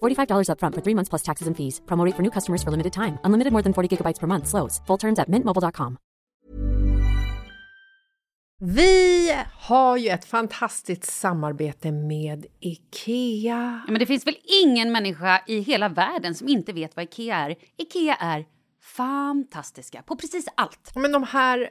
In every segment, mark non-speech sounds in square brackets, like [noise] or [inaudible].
$45 upfront for three months plus taxes and fees. Promo rate for new customers for limited time. Unlimited more than 40 gigabytes per month. Slows. Full terms at mintmobile.com. Vi har ju ett fantastiskt samarbete med IKEA. Ja, men det finns väl ingen människa i hela världen som inte vet vad IKEA är. IKEA är fantastiska på precis allt. Men de här,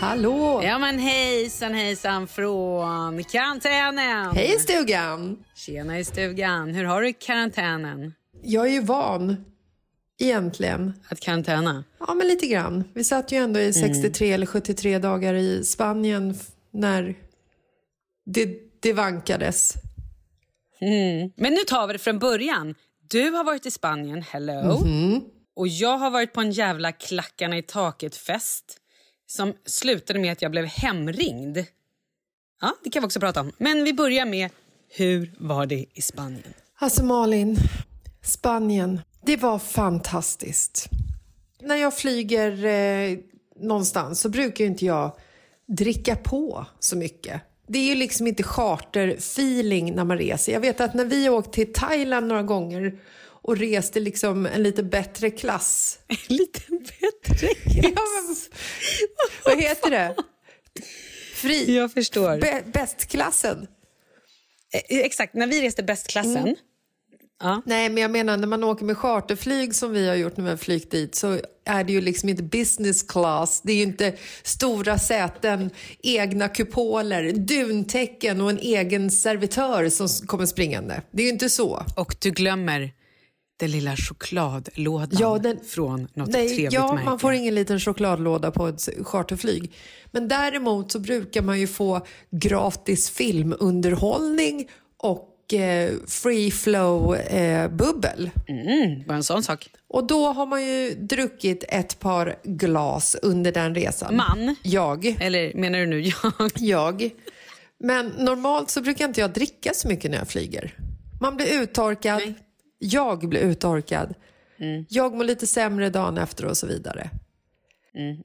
Hallå! Ja men hejsan hejsan från karantänen. Hej stugan! Tjena i stugan. Hur har du karantänen? Jag är ju van, egentligen. Att karantäna? Ja, men lite grann. Vi satt ju ändå i 63 eller 73 dagar i Spanien när det, det vankades. Mm. Men nu tar vi det från början. Du har varit i Spanien, hello. Och jag har varit på en jävla klackarna i taket-fest som slutade med att jag blev hemringd. Ja, det kan vi också prata om. Men vi börjar med, hur var det i Spanien? Alltså Malin, Spanien, det var fantastiskt. När jag flyger eh, någonstans så brukar inte jag dricka på så mycket. Det är ju liksom inte charter-feeling när man reser. Jag vet att när vi åkte till Thailand några gånger och reste liksom en lite bättre klass. [laughs] Lite bättre Ja, men, [laughs] vad heter det? Fri. Jag förstår. Bä, bästklassen. Eh, Exakt, när vi reste bästklassen. Ja. Nej, men jag menar när man åker med charterflyg som vi har gjort när vi har flygt dit så är det ju liksom inte business class. Det är ju inte stora säten, egna kupoler, duntäcken och en egen servitör som kommer springande. Det är ju inte så. Och du glömmer Den lilla chokladlådan Ja, den- från något Nej, trevligt ja, märke. man får ingen liten chokladlåda på ett charterflyg. Men däremot så brukar man ju få gratis filmunderhållning och eh, free flow eh. Mm, bara en sån sak. Och då har man ju druckit ett par glas under den resan. Man? Jag. Eller menar du nu jag? [laughs] Jag. Men normalt så brukar inte jag dricka så mycket när jag flyger. Man blir uttorkad. Nej. Jag blir uttorkad. Jag mår lite sämre dagen efter och så vidare.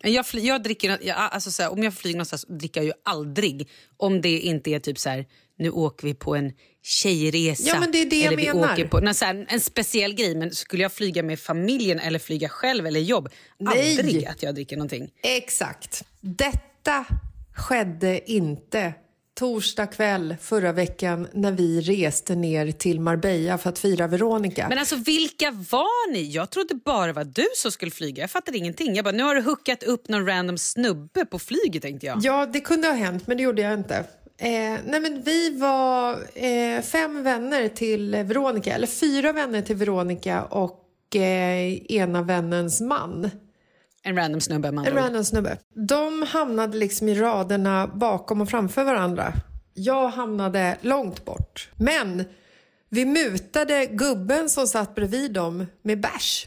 Jag, fly, jag dricker, jag, alltså så här, om jag flyger någonstans dricker jag ju aldrig om det inte är typ så här, nu åker vi på en tjejresa. Ja, men det är det jag eller vi menar. Åker på, nej, så här, en speciell grej, men skulle jag flyga med familjen eller flyga själv eller jobb, Nej. aldrig att jag dricker någonting. Exakt. Detta skedde inte torsdag kväll förra veckan när vi reste ner till Marbella för att fira Veronica. Men alltså vilka var ni? Jag trodde bara det var du som skulle flyga. Jag fattade ingenting. Jag bara, nu har du hookat upp någon random snubbe på flyget tänkte jag. Ja, det kunde ha hänt, men det gjorde jag inte. Eh, nej men vi var eh, fem vänner till Veronica, eller fyra vänner till Veronica och eh, ena vännens man. En random snubbe man En random snubbe. De hamnade liksom i raderna bakom och framför varandra. Jag hamnade långt bort. Men vi mutade gubben som satt bredvid dem med bärs.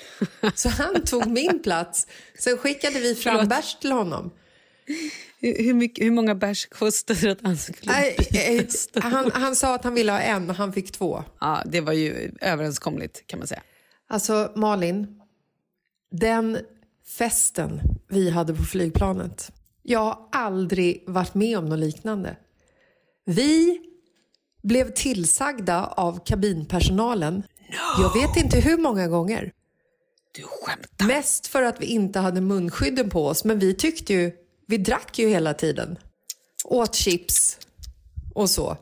[laughs] Så han tog min plats. Sen skickade vi fram Förlåt. bärs till honom. Hur, hur, mycket, hur många bärs kostade det att han skulle Nej, eh, byta? han, han sa att han ville ha en och han fick två. Ja, det var ju överenskomligt kan man säga. Alltså Malin, den festen vi hade på flygplanet. Jag har aldrig varit med om något liknande. Vi blev tillsagda av kabinpersonalen, jag vet inte hur många gånger. Du skämtar? Mest för att vi inte hade munskydden på oss, men vi tyckte ju, vi drack ju hela tiden. Åt chips och så.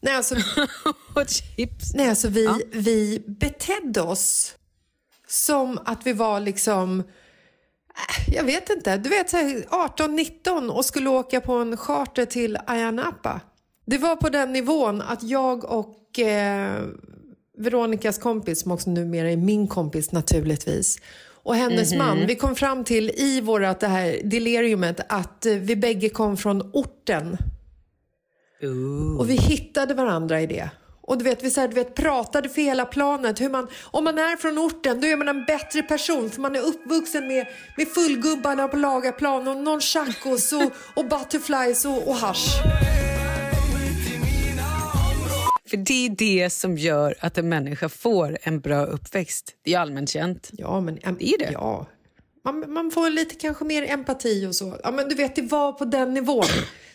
Nej, alltså, [laughs] Och chips? Nej, alltså vi, vi betedde oss som att vi var liksom... äh, Jag vet inte. Du vet, så här 18-19 och skulle åka på en charter till Ayia Napa. Det var på den nivån att jag och eh, Veronicas kompis, som också numera är min kompis naturligtvis, och hennes man, vi kom fram till i vårat det här deliriumet att eh, vi bägge kom från orten. Och vi hittade varandra i det. Och du vet, vi så här, du vet, pratade för hela planet. Hur man, om man är från orten då är man en bättre person för man är uppvuxen med, med fullgubbarna på lagarplan och nonchacos och, och butterflies och, och hasch. För det är det som gör att en människa får en bra uppväxt. Det är allmänt känt. Ja, men... em- Det är det. Ja. Man, man får lite kanske mer empati och så. Ja, men du vet, det var på den nivån.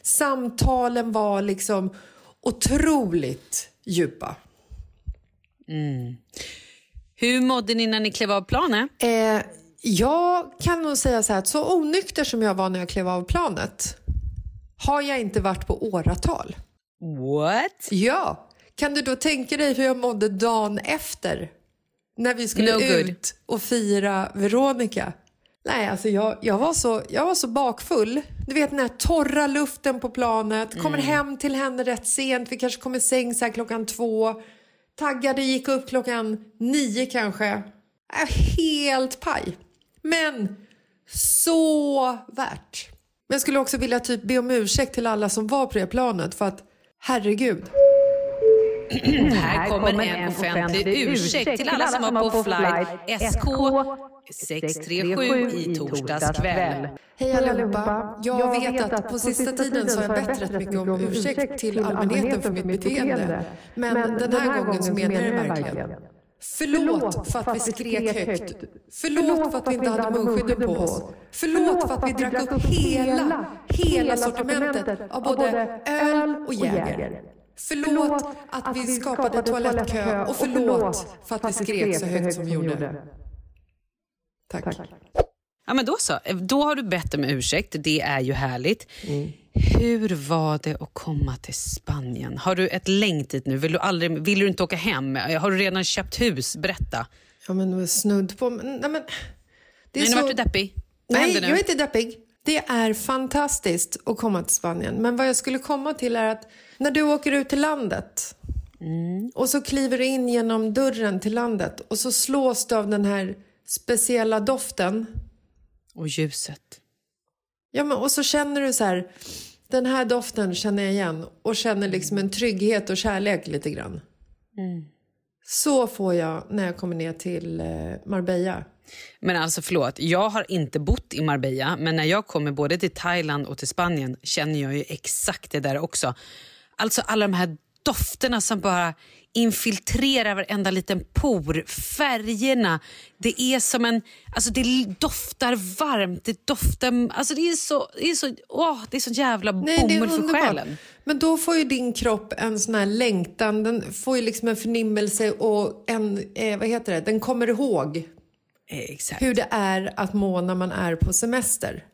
Samtalen var liksom otroligt djupa. Hur mådde ni när ni klev av planet? Eh, jag kan nog säga så här att så onykter som jag var när jag klev av planet har jag inte varit på åratal. What? Ja, kan du då tänka dig hur jag mådde dagen efter? När vi skulle No good. ut och fira Veronica. Nej, alltså jag, jag, var så, jag var så bakfull. Du vet den här torra luften på planet. Kommer Mm. hem till henne rätt sent. Vi kanske kommer i säng så här klockan två. Taggade, gick upp klockan nio kanske. Äh, helt paj. Men så värt. Men jag skulle också vilja typ be om ursäkt till alla som var på det planet för att herregud. Här kommer en offentlig ursäkt till alla som var på flight SK 637 i torsdags kväll. Hej allihopa! Jag vet att på sista tiden så har jag bett rätt mycket om ursäkt till allmänheten för mitt beteende. Men den här gången så menar jag det verkligen. Förlåt för att vi skrek högt. Förlåt för att vi inte hade munskydden på oss. Förlåt för att vi drack upp hela, hela sortimentet av både öl och Jäger. Förlåt att vi skapade toalettkö och förlåt för att vi skrek så högt som vi gjorde. Tack. Ja, men då så. Då har du bett om ursäkt. Det är ju härligt. Hur var det att komma till Spanien? Har du ett längt dit nu? Vill du, aldrig, vill du inte åka hem? Har du redan köpt hus? Berätta. Ja, men snudd på... Men, nej, men, det är Nej, nu så... vart du deppig. Vad Nej, jag är inte deppig. Det är fantastiskt att komma till Spanien. Men vad jag skulle komma till är att när du åker ut till landet Och så kliver du in genom dörren till landet och så slås du av den här speciella doften. Och ljuset. Ja, men, och så känner du så här, den här doften känner jag igen och känner liksom en trygghet och kärlek lite grann. Så får jag när jag kommer ner till eh, Marbella. Men alltså förlåt, jag har inte bott i Marbella men när jag kommer både till Thailand och till Spanien känner jag ju exakt det där också. Alltså alla de här dofterna som bara infiltrerar varenda liten por, färgerna. Det är som en, alltså det doftar varmt, det doftar, alltså det är så, det är så, åh, det är så jävla Nej, bomull för själen. Men då får ju din kropp en sån här längtan, den får ju liksom en förnimmelse och en, eh, vad heter det, den kommer ihåg Exakt. hur det är att må när man är på semester.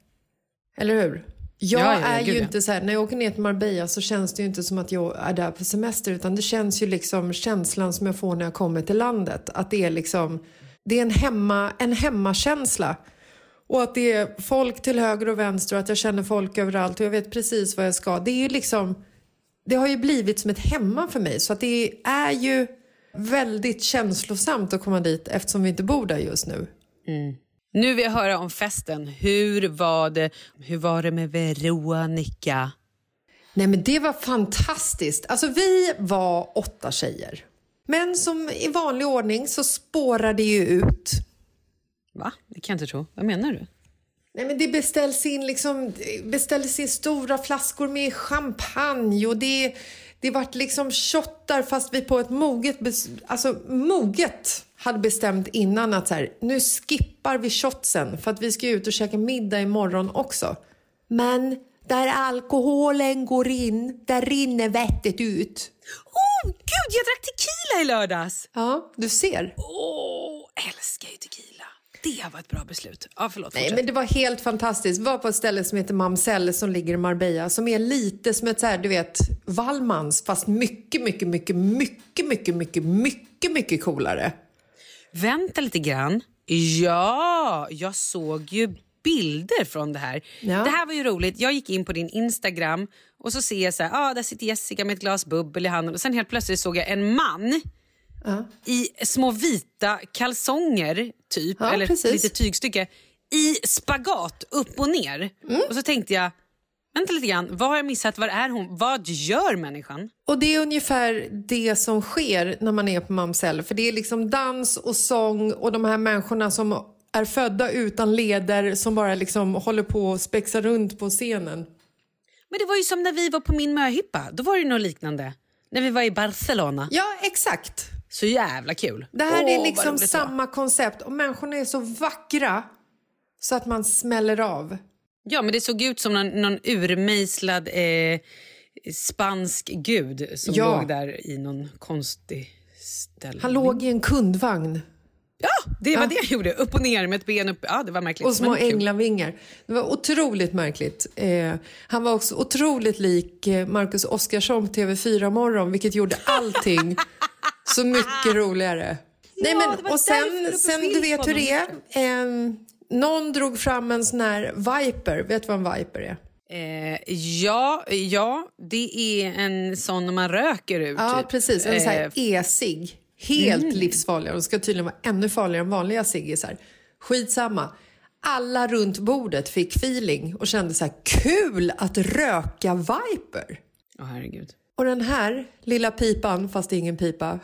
Eller hur? Jag Ja, ja, är gud, ju inte så här, när jag åker ner till Marbella så känns det ju inte som att jag är där på semester utan det känns ju liksom känslan som jag får när jag kommer till landet. Att det är liksom, det är en, hemma, en hemmakänsla. Och att det är folk till höger och vänster och att jag känner folk överallt och jag vet precis vad jag ska. Det är ju liksom, det har ju blivit som ett hemma för mig så att det är ju väldigt känslosamt att komma dit eftersom vi inte bor där just nu. Nu vill jag höra om festen. Hur var det, hur var det med Veronica? Nej men det var fantastiskt. Alltså vi var åtta tjejer. Men som i vanlig ordning så spårade det ju ut. Va? Det kan jag inte tro. Vad menar du? Nej men det beställs in liksom, beställdes in stora flaskor med champagne och det, det vart liksom shottar fast vi på ett moget, alltså moget hade bestämt innan att så här, nu skippar vi shotsen för att vi ska ut och käka middag imorgon också. Men där alkoholen går in, där rinner vettet ut. Oh, gud, jag drack tequila i lördags! Ja, du ser. Åh, älskar ju tequila. Det var ett bra beslut. Ja, förlåt, Nej, fortsätt. men det var helt fantastiskt. Vi var på ett ställe som heter Mamsell som ligger i Marbella som är lite som ett så här, du vet, Wallmans fast mycket, mycket, mycket, mycket, mycket, mycket, mycket, mycket coolare. Vänta lite grann. Ja, jag såg ju bilder från det här. Ja. Det här var ju roligt. Jag gick in på din Instagram och så ser jag så här, ah, där sitter Jessica med ett glas bubbel i handen och sen helt plötsligt såg jag en man i små vita kalsonger typ, Ja, eller precis. ett litet tygstycke, i spagat upp och ner. Mm. Och så tänkte jag, vänta lite grann, vad har jag missat? Var är hon? Vad gör människan? Och det är ungefär det som sker när man är på Mamsell. För det är liksom dans och sång och de här människorna som är födda utan leder som bara liksom håller på och spexar runt på scenen. Men det var ju som när vi var på min möhippa. Då var det något liknande. När vi var i Barcelona. Ja, exakt. Så jävla kul. Det här Åh, är liksom samma koncept och människorna är så vackra så att man smäller av. Ja, men det såg ut som någon, någon urmejslad eh, spansk gud som Ja. låg där i någon konstig ställning. Han låg i en kundvagn Ja, det var det jag gjorde. Upp och ner med ett ben upp. Ja, det var märkligt. och små änglavingar. Det var otroligt märkligt. Eh, han var också otroligt lik eh, Marcus Oskarsson på TV4 Morgon vilket gjorde [laughs] allting så mycket roligare. Nej, Ja, men, och sen, sen du vet hur det är. Eh, någon drog fram en sån här Viper. Vet du vad en Viper är? Eh, ja, ja, det är en sån man röker ut. Ja, typ. precis. En sån här Eh, e-cigg. Helt Mm. livsfarliga. De ska tydligen vara ännu farligare än vanliga ciggisar. Skitsamma. Alla runt bordet fick feeling och kände så här kul att röka Viper. Åh, herregud. Och den här lilla pipan, fast det är ingen pipa,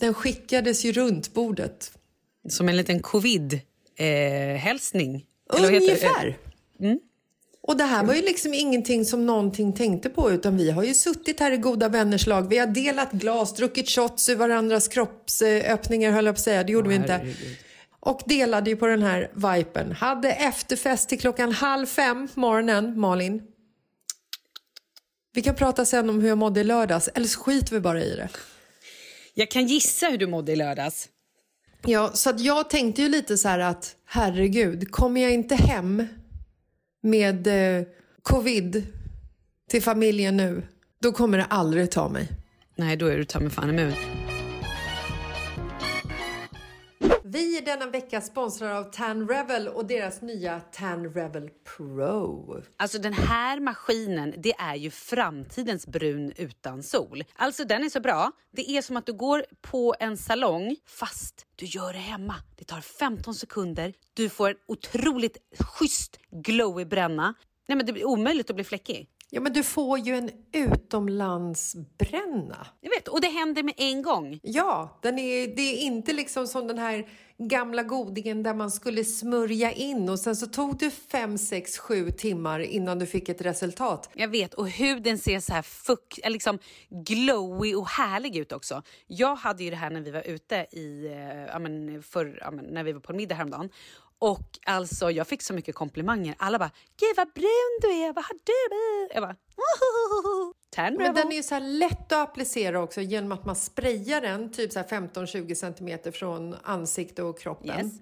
den skickades ju runt bordet. Som en liten covid-hälsning. Det? Eh, Ungefär. Och det här var ju liksom ingenting som någonting tänkte på utan vi har ju suttit här i goda vänners lag. Vi har delat glas, druckit shots ur varandras kroppsöppningar höll jag på att säga. Det gjorde vi inte. Och delade ju på den här vipen. Hade efterfest till klockan halv fem på morgonen, Malin. Vi kan prata sen om hur jag mådde i lördags, eller så skiter vi bara i det. Jag kan gissa hur du mådde i lördags. Ja, så att jag tänkte ju lite så här att herregud, kommer jag inte hem med eh, covid till familjen nu, då kommer det aldrig ta mig. Nej, då är du ta mig fan emot. Vi är denna vecka sponsrade av Tan Revel och deras nya Tan Revel Pro. Alltså den här maskinen, det är ju framtidens brun utan sol. Alltså den är så bra. Det är som att du går på en salong fast du gör det hemma. Det tar 15 sekunder. Du får en otroligt schysst glowy bränna. Nej men det blir omöjligt att bli fläckig. Ja, men du får ju en utomlandsbränna. Jag vet, och det händer med en gång. Ja, den är, det är inte liksom som den här gamla godingen där man skulle smörja in och sen så tog det fem, sex, sju timmar innan du fick ett resultat. Jag vet, och huden ser så här fuck, liksom glowy och härlig ut också. Jag hade ju det här när vi var ute i, eh, ja, men för, ja, men när vi var på en middag häromdagen. Och alltså jag fick så mycket komplimanger. Alla bara “Gud vad brun du är, vad har du?” Jag bara Tan Men den är ju så lätt att applicera också genom att man sprayar den typ 15-20 centimeter från ansikte och kroppen. Yes.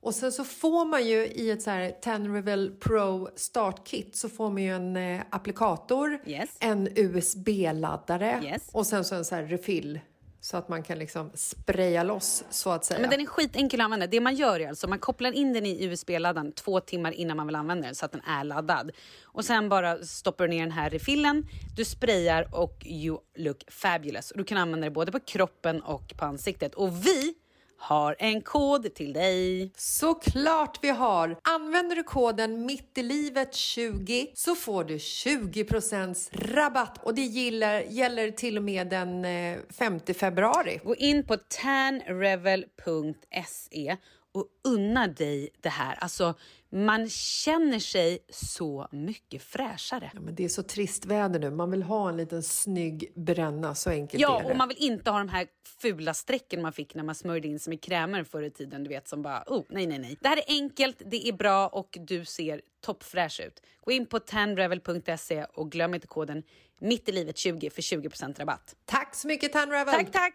Och sen så får man ju i ett så här Tan Revel Pro startkit så får man ju en eh, applikator, Yes. en USB-laddare Yes. och sen så en så här refill så att man kan liksom spraya loss så att säga. Men den är skitenkel att använda. Det man gör är alltså man kopplar in den i USB-laddaren två timmar innan man vill använda den så att den är laddad. Och sen bara stoppar du ner den här refillen, du sprayar och you look fabulous. Och du kan använda det både på kroppen och på ansiktet. Och vi har en kod till dig. Såklart vi har! Använder du koden mittilivet20 så får du 20% rabatt och det gäller, gäller till och med den eh, 5 februari. Gå in på tanrevel.se och unna dig det här. Alltså, man känner sig så mycket fräschare. Ja, men det är så trist väder nu. Man vill ha en liten snygg bränna, så enkelt Ja, är det. och man vill inte ha de här fula strecken man fick när man smörjde in sig med krämer förr i tiden. Du vet som bara, oh nej nej nej. Det här är enkelt, det är bra och du ser toppfräsch ut. Gå in på tanrevel.se och glöm inte koden mitt i livet 20 för 20% rabatt. Tack så mycket Tan Revel! Tack, tack!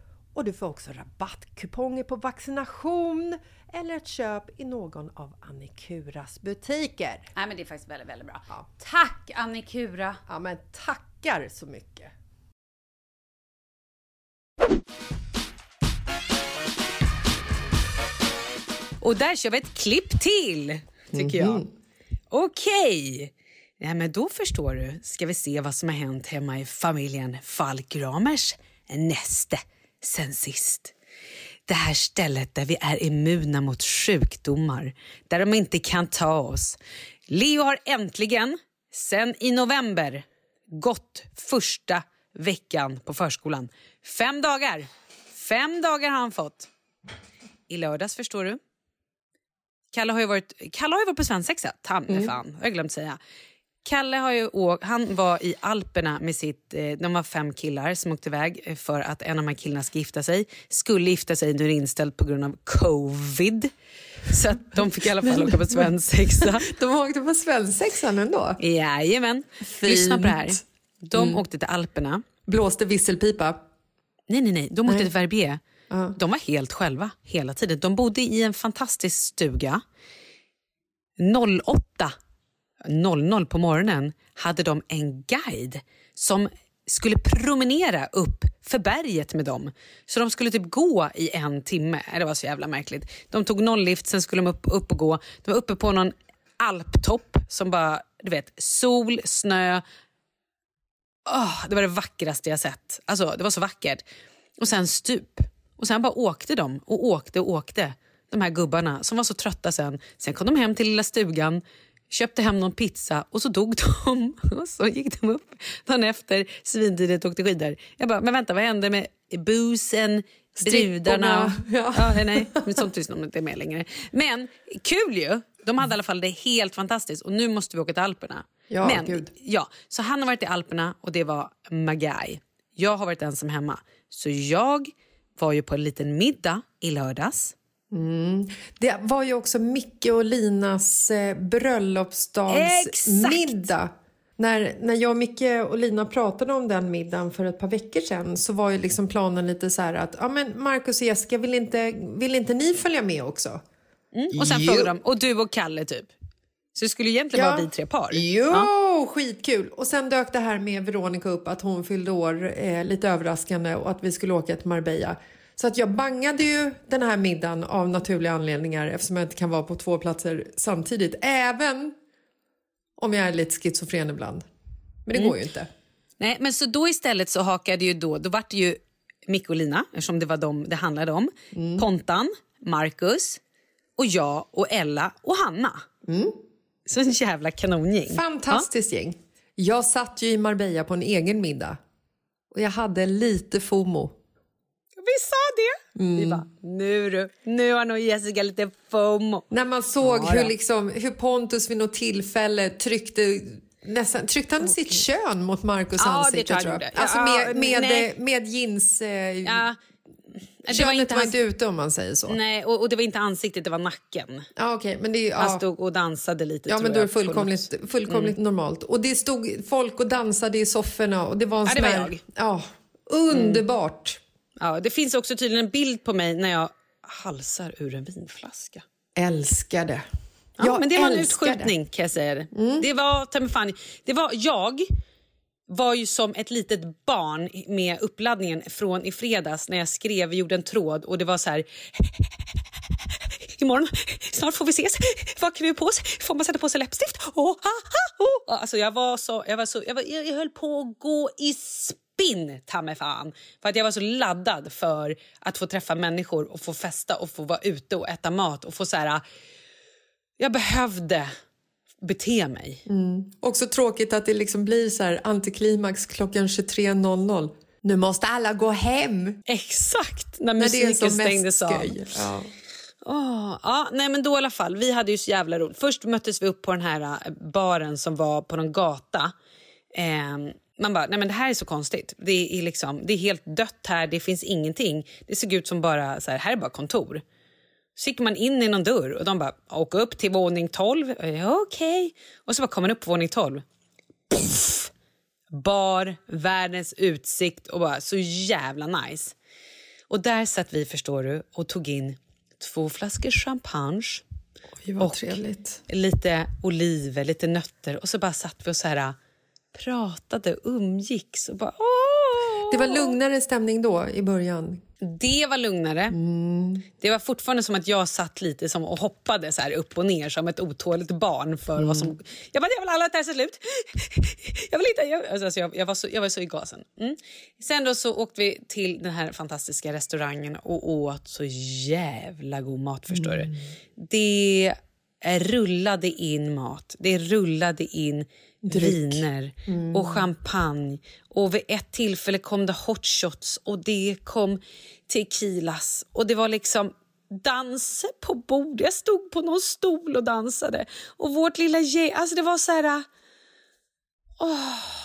och du får också rabattkuponger på vaccination eller ett köp i någon av Annikuras butiker. Nej men det är faktiskt väldigt, väldigt bra. Ja. Tack Annikura! Ja men tackar så mycket! Och där kör vi ett klipp till, tycker jag. Okej. Ja, men då förstår du ska vi se vad som har hänt hemma i familjen Falkramers näste sen sist. Det här stället där vi är immuna mot sjukdomar, där de inte kan ta oss. Leo har äntligen, sen i november, gått första veckan på förskolan. Fem dagar. Fem dagar har han fått. I lördags, förstår du, Kalle har ju varit, Kalle har ju varit på svensexa, ta mig fan, har jag glömt säga. Kalle har ju åkt, han var i Alperna med sitt, eh, de var fem killar som åkte iväg eh, för att en av de här killarna ska gifta sig. Skulle gifta sig, nu är det inställt på grund av covid. Så att de fick i alla fall åka på svensexa. [laughs] De åkte på svensexan ändå. Jajamän. Lyssna på det här. De åkte till Alperna. Blåste visselpipa. Nej, nej, nej. De åkte till Verbier. De var helt själva hela tiden. De bodde i en fantastisk stuga. 08 00 på morgonen hade de en guide som skulle promenera upp för berget med dem. Så de skulle typ gå i en timme. Det var så jävla märkligt. De tog nolllift, sen skulle de upp, upp och gå. De var uppe på någon alptopp som bara, du vet, sol, snö. Oh, det var det vackraste jag sett. Alltså, det var så vackert. Och sen stup. Och sen bara åkte de och åkte och åkte. De här gubbarna som var så trötta sen. Sen kom de hem till lilla stugan, köpte hem någon pizza och så dog de. [laughs] Och så gick de upp dagen efter, svintidigt och åkte skidor. Jag bara, men vänta vad hände med busen, brudarna? [laughs] Ja. Ja, nej, men sånt de inte med längre. Men kul ju! De hade i alla fall det helt fantastiskt och nu måste vi åka till Alperna. Ja, men, gud. ja, så han har varit i Alperna och det var magi. Jag har varit ensam hemma. Så jag var ju på en liten middag i lördags. Det var ju också Micke och Linas eh, bröllopsdagsmiddag. När, när jag, Micke och Lina pratade om den middagen för ett par veckor sedan så var ju liksom planen lite så här att ja, men Marcus och Jessica, vill inte, vill inte ni följa med också? Och sen frågade de, och du och Kalle typ. Så det skulle egentligen vara vi tre par. Jo, skitkul! Och sen dök det här med Veronica upp att hon fyllde år, eh, lite överraskande, och att vi skulle åka till Marbella. Så att jag bangade ju den här middagen av naturliga anledningar eftersom jag inte kan vara på två platser samtidigt. Även om jag är lite schizofren ibland. Men det går ju inte. Nej, men så då istället så hakade ju då, då vart det ju Micke och Lina, eftersom det var dem det handlade om. Pontan, Marcus och jag och Ella och Hanna. Så en jävla kanongäng. Fantastiskt gäng. Jag satt ju i Marbella på en egen middag. Och jag hade lite FOMO. Vi sa det! Vi bara, nu du, nu har nog Jessica lite FOMO. När man såg hur, liksom, hur Pontus vid något tillfälle tryckte nästan, tryckte han sitt kön mot Marcus Ja, det ansikte? tror jag. Alltså Ja, med, med, nej. med jeans... Eh, Ja, det könet var inte var inte ute om man säger så. Nej, och, och det var inte ansiktet, det var nacken. Ja, okej, men det är, Han ja. stod och dansade lite. Ja, men då är det fullkomligt, fullkomligt normalt. Och det stod folk och dansade i sofforna och det var en Ja, sån det var jag. Ja, underbart. Ja, det finns också tydligen en bild på mig när jag halsar ur en vinflaska. Älskar det. Ja, jag men det var en det. utskjutning kan jag säga. det. Det var, fan, det var jag var ju som ett litet barn med uppladdningen från i fredags när jag skrev, gjorde en tråd och det var så här [laughs] Imorgon, snart får vi ses. Vad klär vi på oss? Får man sätta på sig läppstift? Oh, ha, ha, oh. Alltså jag var så, jag var så, jag, var, jag, höll på att gå i spinn, ta mig fan. För att jag var så laddad för att få träffa människor och få festa och få vara ute och äta mat och få så här jag behövde bete mig. Också tråkigt att det liksom blir så här antiklimax klockan 23.00. Nu måste alla gå hem. Exakt, när musiken stängdes av. Ja. Åh, ja, nej men då i alla fall, vi hade ju så jävla roligt. Först möttes vi upp på den här eh, baren som var på någon gata. Ehm, man bara, nej men det här är så konstigt. Det är, liksom, det är helt dött här, det finns ingenting. Det såg ut som bara, så här, här är bara kontor. Så gick man in i någon dörr och de bara, åk upp till våning 12. Ja, Okej. Och så bara kom man upp på våning 12. Puff! Bar, världens utsikt och bara så jävla nice. Och där satt vi, förstår du, och tog in två flaskor champagne, Oj, Och- trevligt. lite oliver, lite nötter och så bara satt vi och så här pratade, umgicks och bara åh! Det var lugnare stämning då i början. Det var lugnare. Det var fortfarande som att jag satt lite som och hoppade så här upp och ner som ett otåligt barn. för vad som... Jag bara, jag vill alla att det här ska slut. Jag vill inte... Jag, alltså, jag, jag, var så, jag var så i gasen. Mm. Sen då så åkte vi till den här fantastiska restaurangen och åt så jävla god mat, förstår du. Det rullade in mat. Det rullade in viner och champagne. Och vid ett tillfälle kom det hot shots och det kom tequilas. Och det var liksom dans på bordet. Jag stod på någon stol och dansade. Och vårt lilla gäng... Alltså det var så här...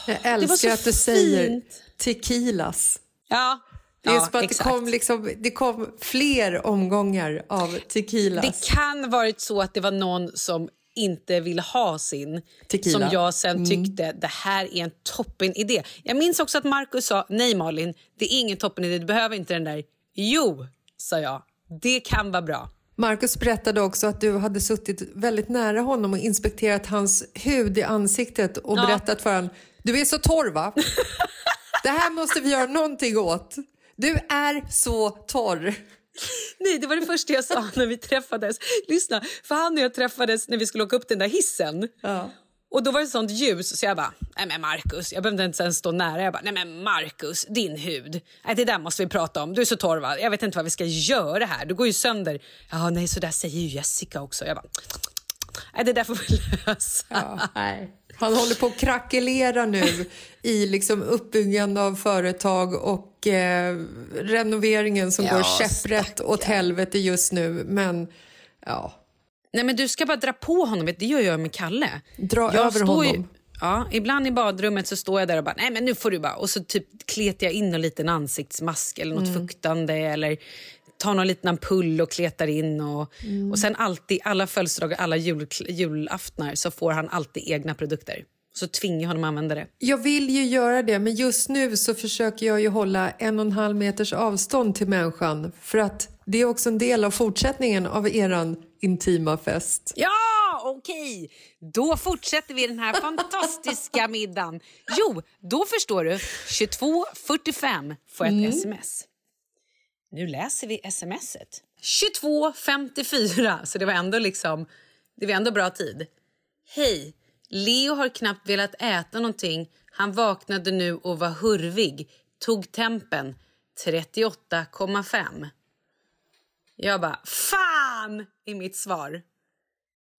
Jag var älskar så att du säger fint. tequilas. Ja, Det är ja, det kom, liksom, det kom fler omgångar av tequilas. Det kan varit så att det var någon som inte ville ha sin Tequila. som jag sen tyckte det här är en toppen idé. Jag minns också att Markus sa nej Malin, det är ingen toppen idé, du behöver inte den där. Jo, sa jag, det kan vara bra. Marcus berättade också att du hade suttit väldigt nära honom och inspekterat hans hud i ansiktet och Ja. berättat för honom du är så torr va? [laughs] Det här måste vi göra någonting åt. Du är så torr. [laughs] Nej, det var det första jag sa när vi träffades. Lyssna, för han och jag träffades när vi skulle åka upp den där hissen. Ja. Och då var det sånt ljus så jag bara, nej men Marcus, jag behövde inte ens stå nära. Jag bara, nej men Marcus, din hud. Nej, det där måste vi prata om. Du är så torr va? Jag vet inte vad vi ska göra här. Du går ju sönder. Ja, nej, så där säger ju Jessica också. Jag bara, nej det där får vi [laughs] lösa. Han håller på att krackelera nu i liksom uppbyggande av företag och eh, renoveringen som Ja, går käpprätt åt helvete just nu. Men ja, Nej men du ska bara dra på honom, det gör jag med Kalle. Dra jag över står ju- honom. Ja, ibland i badrummet så står jag där och bara, nej men nu får du bara, och så typ kletar jag in en liten ansiktsmask eller något fuktande eller tar någon liten ampull och kletar in och, och sen alltid, alla födelsedagar, alla jul, julaftnar så får han alltid egna produkter. Så tvingar jag honom att använda det. Jag vill ju göra det, men just nu så försöker jag ju hålla en och en halv meters avstånd till människan. För att det är också en del av fortsättningen av eran intima fest. Ja, okej. Då fortsätter vi den här fantastiska [laughs] middagen. Jo, då förstår du. 22.45 får jag ett sms. Nu läser vi smset. 22.54, så det var ändå liksom, det var ändå bra tid. Hej, Leo har knappt velat äta någonting. Han vaknade nu och var hurvig. Tog tempen 38,5. Jag bara, fan, i mitt svar.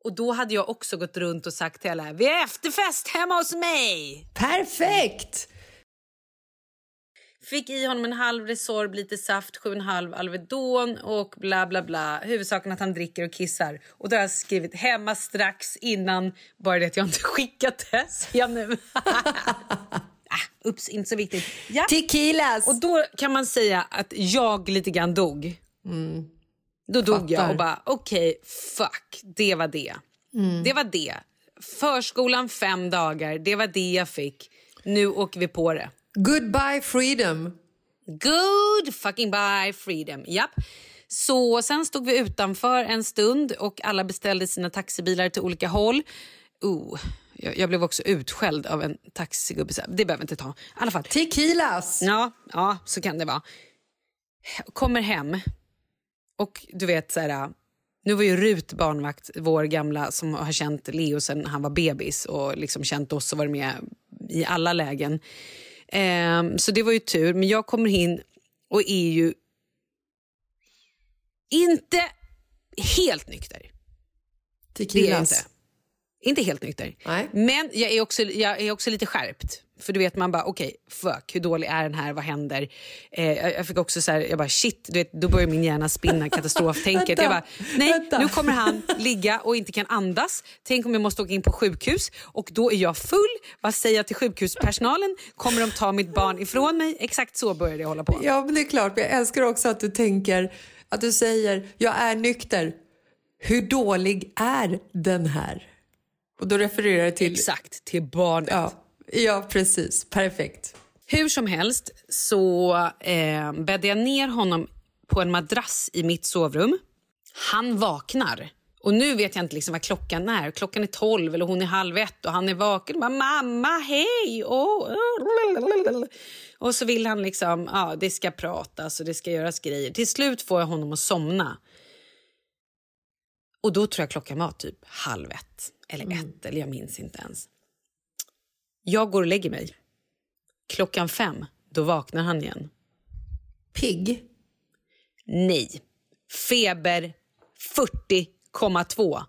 Och då hade jag också gått runt och sagt till alla, vi har efterfest hemma hos mig. Perfekt! Fick i honom en halv Resorb, lite saft, sju och en halv Alvedon och bla bla bla. Huvudsaken att han dricker och kissar. Och då har jag skrivit hemma strax innan, bara det att jag inte [laughs] skickat det. Ser jag nu. [laughs] ah, ups, inte så viktigt. Ja. Tequilas! Och då kan man säga att jag lite grann dog. Då dog jag Fattar. och bara okej, fuck, det var det. Det var det. Förskolan fem dagar, det var det jag fick. Nu åker vi på det. Goodbye freedom. Good fucking bye freedom. Japp. Så sen stod vi utanför en stund och alla beställde sina taxibilar till olika håll. Oh, jag, jag blev också utskälld av en taxigubbe. Det behöver vi inte ta. I alla fall. Tequilas! Ja, ja, så kan det vara. Kommer hem och du vet så här... Nu var ju Rut barnvakt, vår gamla som har känt Leo sen han var bebis och liksom känt oss och varit med i alla lägen. Ehm, så det var ju tur. Men jag kommer in och är ju inte helt nykter. Det är jag Tequilas. inte. Inte helt nykter. Nej. Men jag är, också, jag är också lite skärpt. För du vet man bara okej, fuck hur dålig är den här, vad händer? Eh, jag, fick också så här, jag bara shit, du vet, då börjar min hjärna spinna [laughs] katastroftänket. Jag bara nej, vänta. nu kommer han ligga och inte kan andas. Tänk om jag måste åka in på sjukhus och då är jag full. Vad säger jag till sjukhuspersonalen? Kommer de ta mitt barn ifrån mig? Exakt så började jag hålla på. Ja, men det är klart. Jag älskar också att du tänker, att du säger jag är nykter. Hur dålig är den här? Och då refererar jag till... Exakt, till barnet. Ja, ja, precis. Perfekt. Hur som helst så eh, bäddade jag ner honom på en madrass i mitt sovrum. Han vaknar. Och nu vet jag inte liksom vad klockan är. Klockan är tolv eller hon är halv ett och han är vaken. Och bara, Mamma, hej! Oh. Och så vill han liksom, ja det ska pratas och det ska göras grejer. Till slut får jag honom att somna. Och då tror jag klockan var typ halv ett eller ett eller jag minns inte ens. Jag går och lägger mig. Klockan fem, då vaknar han igen. Pigg. Nej. Feber 40,2.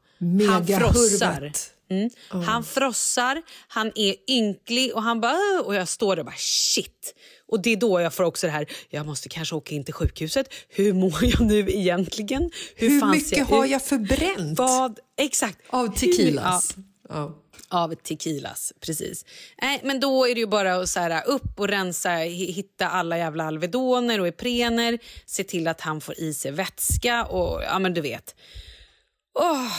Han frossar. Mm. Han frossar, han är ynklig och han bara... Och jag står där och bara shit. Och det är då jag får också det här, jag måste kanske åka in till sjukhuset. Hur mår jag nu egentligen? Hur ser mycket har ut? jag förbränt Vad? Exakt. av Hur- tequilas? Ja. av tequilas, precis. Nej, men då är det ju bara att så här, upp och rensa, hitta alla jävla Alvedoner och Iprener, se till att han får i sig vätska och ja men du vet. Oh.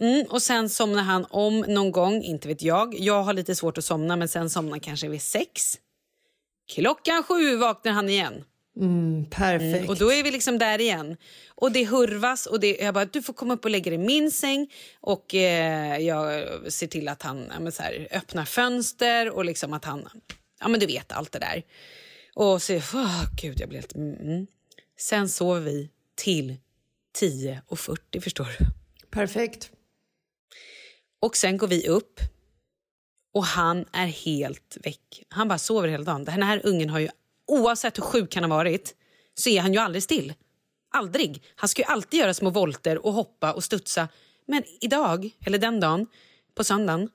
Mm, och sen somnar han om någon gång, inte vet jag. Jag har lite svårt att somna men sen somnar kanske vid sex. Klockan sju vaknar han igen. Perfekt. Och då är vi liksom där igen. Och det hurvas och det, jag bara, du får komma upp och lägga dig i min säng. Och eh, jag ser till att han ja, så här, öppnar fönster och liksom att han, ja men du vet allt det där. Och så, oh, gud jag blir helt, mm, mm. Sen sover vi till 10.40 förstår du. Perfekt. Och sen går vi upp och han är helt väck. Han bara sover hela dagen. Den här ungen har ju, oavsett hur sjuk han har varit, så är han ju aldrig still. Aldrig. Han ska ju alltid göra små volter och hoppa och studsa. Men idag, eller den dagen, på söndagen,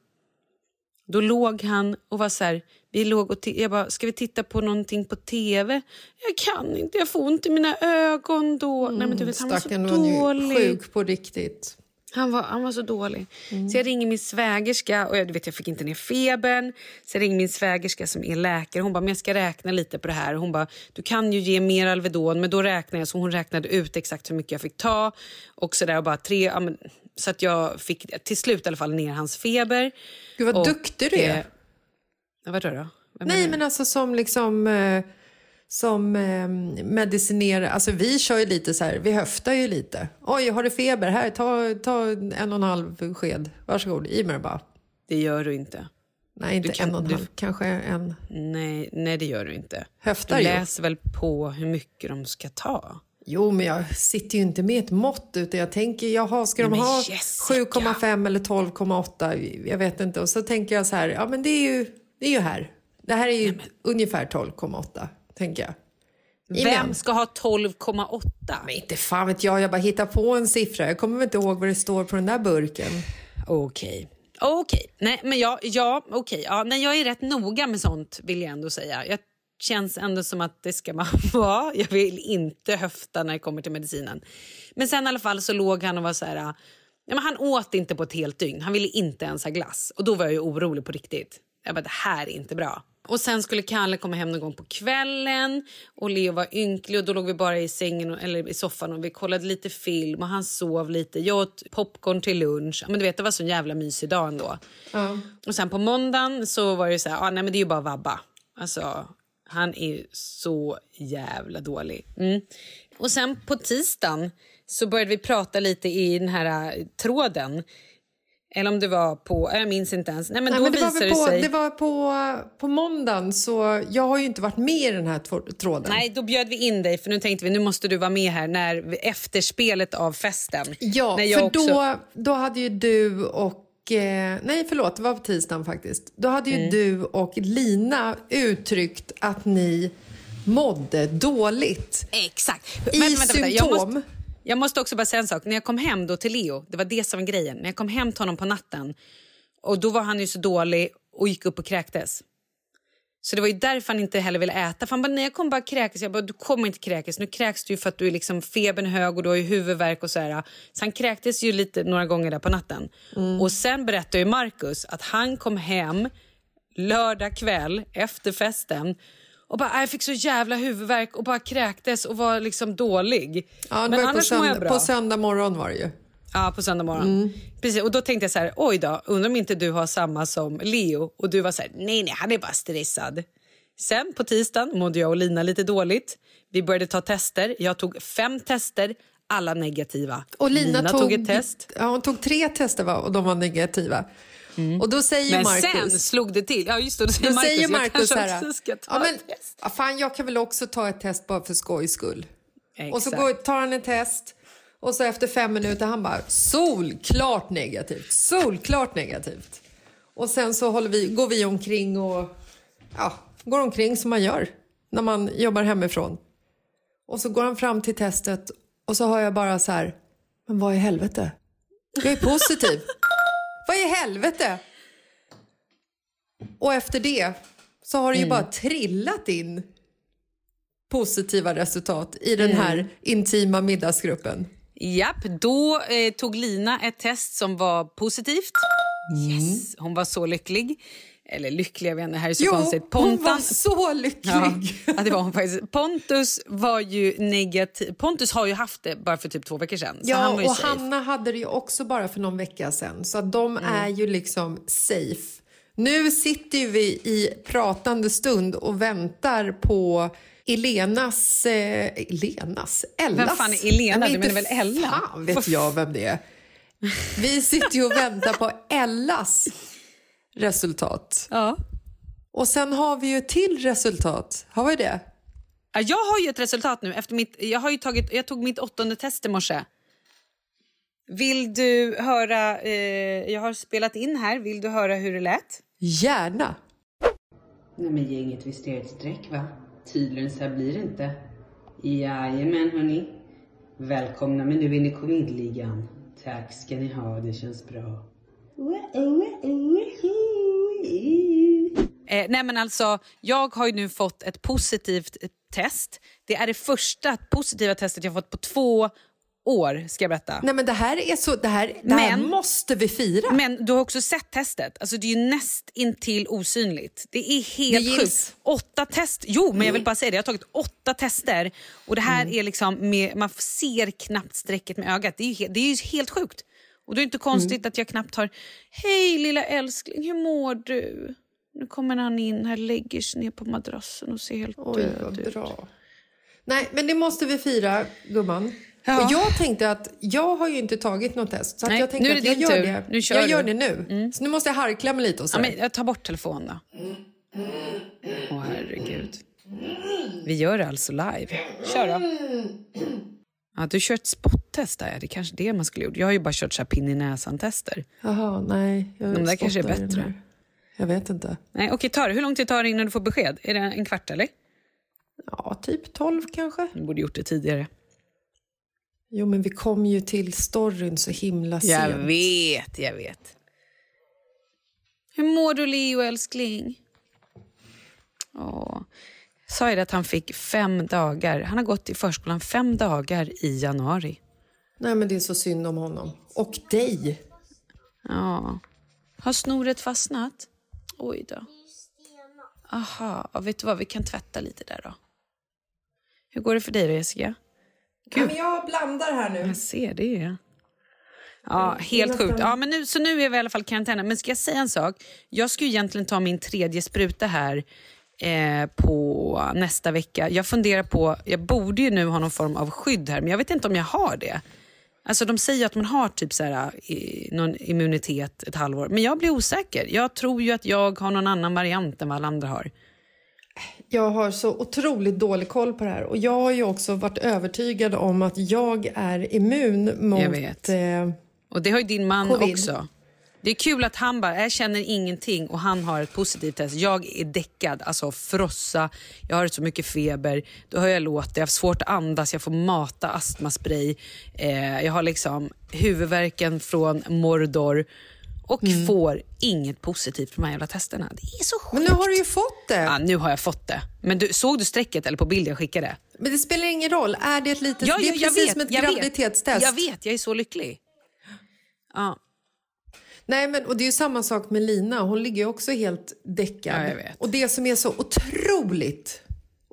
då låg han och var så här, vi låg och jag bara, ska vi titta på någonting på tv? Jag kan inte, jag får ont i mina ögon då. Nej men du vet, han var så Stackarn var ju dålig. sjuk på riktigt. Han var, han var så dålig. Så jag ringer min svägerska och jag, du vet, jag fick inte ner febern. Så jag ringer min svägerska som är läkare. Hon bara, men jag ska räkna lite på det här. Hon bara, du kan ju ge mer Alvedon. Men då räknar jag. Så hon räknade ut exakt hur mycket jag fick ta. Och så där och bara tre, ja, men, så att jag fick till slut i alla fall ner hans feber. Gud vad Och, duktig du är. eh, Ja, vadå då? Vad Nej, men alltså som liksom... Eh, som eh, medicinerar... Alltså vi kör ju lite så här, vi höftar ju lite. Oj, har du feber? Här, ta, ta en och en halv sked. Varsågod, i med det bara. Det gör du inte. Nej, inte kan- en och en du- halv, kanske en. Nej, nej, det gör du inte. Höftar du ju. läser väl på hur mycket de ska ta? Jo, men jag sitter ju inte med ett mått utan jag tänker, jaha, ska de Nej, men ha Jessica. 7,5 eller 12,8? Jag vet inte. Och så tänker jag så här, ja men det är ju, det är ju här. Det här är ju ungefär 12,8, tänker jag. I Vem män. ska ha 12,8? Men inte fan vet jag, jag bara hittar på en siffra. Jag kommer inte ihåg vad det står på den där burken. Okej. Okej. Nej, men jag, ja, okej. Ja, nej, jag är rätt noga med sånt, vill jag ändå säga. Jag känns ändå som att det ska man [laughs] vara. Jag vill inte höfta när det kommer till medicinen. Men sen i alla fall så låg han och var så här... Ja, men han åt inte på ett helt dygn. Han ville inte ens ha glass. Och då var jag ju orolig på riktigt. Jag bara, det här är inte bra. Och sen skulle Kalle komma hem någon gång på kvällen och Leo var ynklig och då låg vi bara i sängen och, eller i soffan och vi kollade lite film och han sov lite. Jag åt popcorn till lunch. Men du vet, det var så en jävla mysig dag ändå. Ja. Och sen på måndagen så var det så här, ah, nej men det är ju bara vabba. Alltså, han är så jävla dålig. Mm. Och sen på tisdagen så började vi prata lite i den här uh, tråden. Eller om det var på... Jag minns inte ens. Nej, men Nej, då men det, var visade väl på, sig... det var på, på måndagen, så jag har ju inte varit med i den här tråden. Nej, då bjöd vi in dig för nu tänkte vi nu måste du vara med här när efter spelet av festen. Ja, för också- då, då hade ju du och... Eh, nej, förlåt, det var på tisdagen faktiskt. Då hade ju Mm. du och Lina uttryckt att ni mådde dåligt. Exakt. I Jag symptom. måste, jag måste också bara säga en sak. När jag kom hem då till Leo, det var det som var grejen. När jag kom hem till honom på natten och då var han ju så dålig och gick upp och kräktes. Så det var ju därför han inte heller ville äta. För han bara, nej jag kommer bara kräkas. Jag bara, du kommer inte kräkas. Nu kräks du ju för att du är liksom febern hög och du har ju huvudvärk och så här. Så han kräktes ju lite några gånger där på natten. Och sen berättade ju Marcus att han kom hem lördag kväll efter festen och bara, "Aj, jag fick så jävla huvudvärk och bara kräktes och var liksom dålig. Ja, Men annars mår jag bra. på söndag morgon var det ju. Ja, på söndag morgon. Precis, och då tänkte jag så här, oj då, undrar om inte du har samma som Leo. Och du var så här, nej nej, han är bara stressad. Sen på tisdagen mådde jag och Lina lite dåligt. Vi började ta tester. Jag tog fem tester, alla negativa. Och Lina, tog, ett test. Ja, hon tog tre tester va? och de var negativa. Och då säger Men Marcus... sen slog det till. Ja, just det, då säger Då Marcus, säger jag Marcus så här, också ska ta ja, men, test. fan, jag kan väl också ta ett test bara för skojs skull. Och så Exakt. går, tar han ett test och så efter fem minuter han bara solklart negativt, solklart negativt. Och sen så håller vi, går vi omkring och ja, går omkring som man gör när man jobbar hemifrån. Och så går han fram till testet och så hör jag bara så här, men vad i helvete? Jag är positiv. [laughs] vad i helvete? Och efter det så har det ju bara trillat in positiva resultat i den här intima middagsgruppen. Japp, då eh, tog Lina ett test som var positivt. Yes, hon var så lycklig. Eller lycklig, jag vet inte, här är så Jo, konstigt. hon var så lycklig. Ja, det var hon faktiskt. Pontus var ju negativ. Pontus har ju haft det bara för typ två veckor sedan. Ja, han och safe. Hanna hade det ju också bara för någon vecka sedan. Så de Mm. är ju liksom safe. Nu sitter vi i pratande stund och väntar på Elenas... Eh, Elenas? Ellas? Vem fan är Elena? Du menar väl Ella? fan vet jag vem det är. Vi sitter ju och väntar på Ellas resultat. Ja. Och sen har vi ju ett till resultat. Har vi det? Ja, Jag har ju ett resultat nu. Efter mitt, jag, har ju tagit, jag tog mitt åttonde test i morse. Vill du höra... Eh, jag har spelat in här. Vill du höra hur det lät? Gärna. Nej men gänget, visst är det ett streck va? Tydligen så här blir det inte. Jajamän hörni. Välkomna mig nu in i covidligan. Tack ska ni ha, det känns bra. Eh, nej men alltså, jag har ju nu fått ett positivt eh, test. Det är det första positiva testet jag fått på två år, ska jag berätta. Nej men det här är så... Det här, det här Men- måste vi fira. Men du har också sett testet. Alltså, det är ju näst intill osynligt. Det är Det helt gills. sjukt. Åtta test. Jo, men jag vill bara säga det. Jag har tagit åtta tester. Och det här Mm. är liksom med, Man ser knappt strecket med ögat. Det är ju, det är ju helt sjukt. Och då är det inte konstigt Mm. att jag knappt har... Hej lilla älskling, hur mår du? Nu kommer han in här, lägger sig ner på madrassen och ser helt Oj, död ut. bra. Nej, men det måste vi fira, gumman. Ja. Och jag tänkte att jag har ju inte tagit något test. Så att Nej, jag tänkte nu är att det jag din gör tur. det. Nu kör jag du. gör det nu. Så nu måste jag harkla mig lite och så. Ja, men jag tar bort telefonen då. Åh herregud. Vi gör det alltså live. Kör då. Ja, du kör ett spottest där. Det är kanske det man skulle gjort. Jag har ju bara kört så här pinn i näsan-tester. Jaha, nej. Jag De där kanske är bättre. Jag vet inte. Nej, okej, tar. Hur lång tid tar det innan du får besked? Är det en kvart eller? Ja, typ 12 kanske. Du borde gjort det tidigare. Jo, men vi kom ju till storyn så himla sent. Jag vet, jag vet. Hur mår du Leo älskling? Åh. sa jag att han fick fem dagar. Han har gått i förskolan fem dagar i januari. Nej, men det är så synd om honom. Och dig. Ja. Har snoret fastnat? Oj då. Aha, ja, vet du vad? Vi kan tvätta lite där då. Hur går det för dig då, Jessica? Ja, men jag blandar här nu. Jag ser det. Ja, helt sjukt. Ja, men nu, så nu är vi i alla fall i karantän. Men ska jag säga en sak? Jag ska ju egentligen ta min tredje spruta här eh, på nästa vecka. Jag funderar på, jag borde ju nu ha någon form av skydd här, men jag vet inte om jag har det. Alltså de säger att man har typ så här, någon immunitet ett halvår, men jag blir osäker. Jag tror ju att jag har någon annan variant än vad alla andra har. Jag har så otroligt dålig koll på det här och jag har ju också varit övertygad om att jag är immun mot... Jag vet. Eh, Och det har ju din man Covid. också. Det är kul att han bara, jag känner ingenting och han har ett positivt test. Jag är däckad, alltså frossa, jag har så mycket feber, då hör jag låter, jag har svårt att andas, jag får mata astmaspray, eh, jag har liksom huvudvärken från Mordor och får inget positivt på de här jävla testerna. Det är så sjukt. men nu har du ju fått det. Ja, nu har jag fått det. Men du, såg du strecket eller på bild jag skickade? Men det spelar ingen roll. Är det ett litet... det är precis som ett jag vet. graviditetstest. Jag vet, jag är så lycklig. Ja, Nej, men, och det är ju samma sak med Lina. Hon ligger också helt däckad. Ja. Och det som är så otroligt,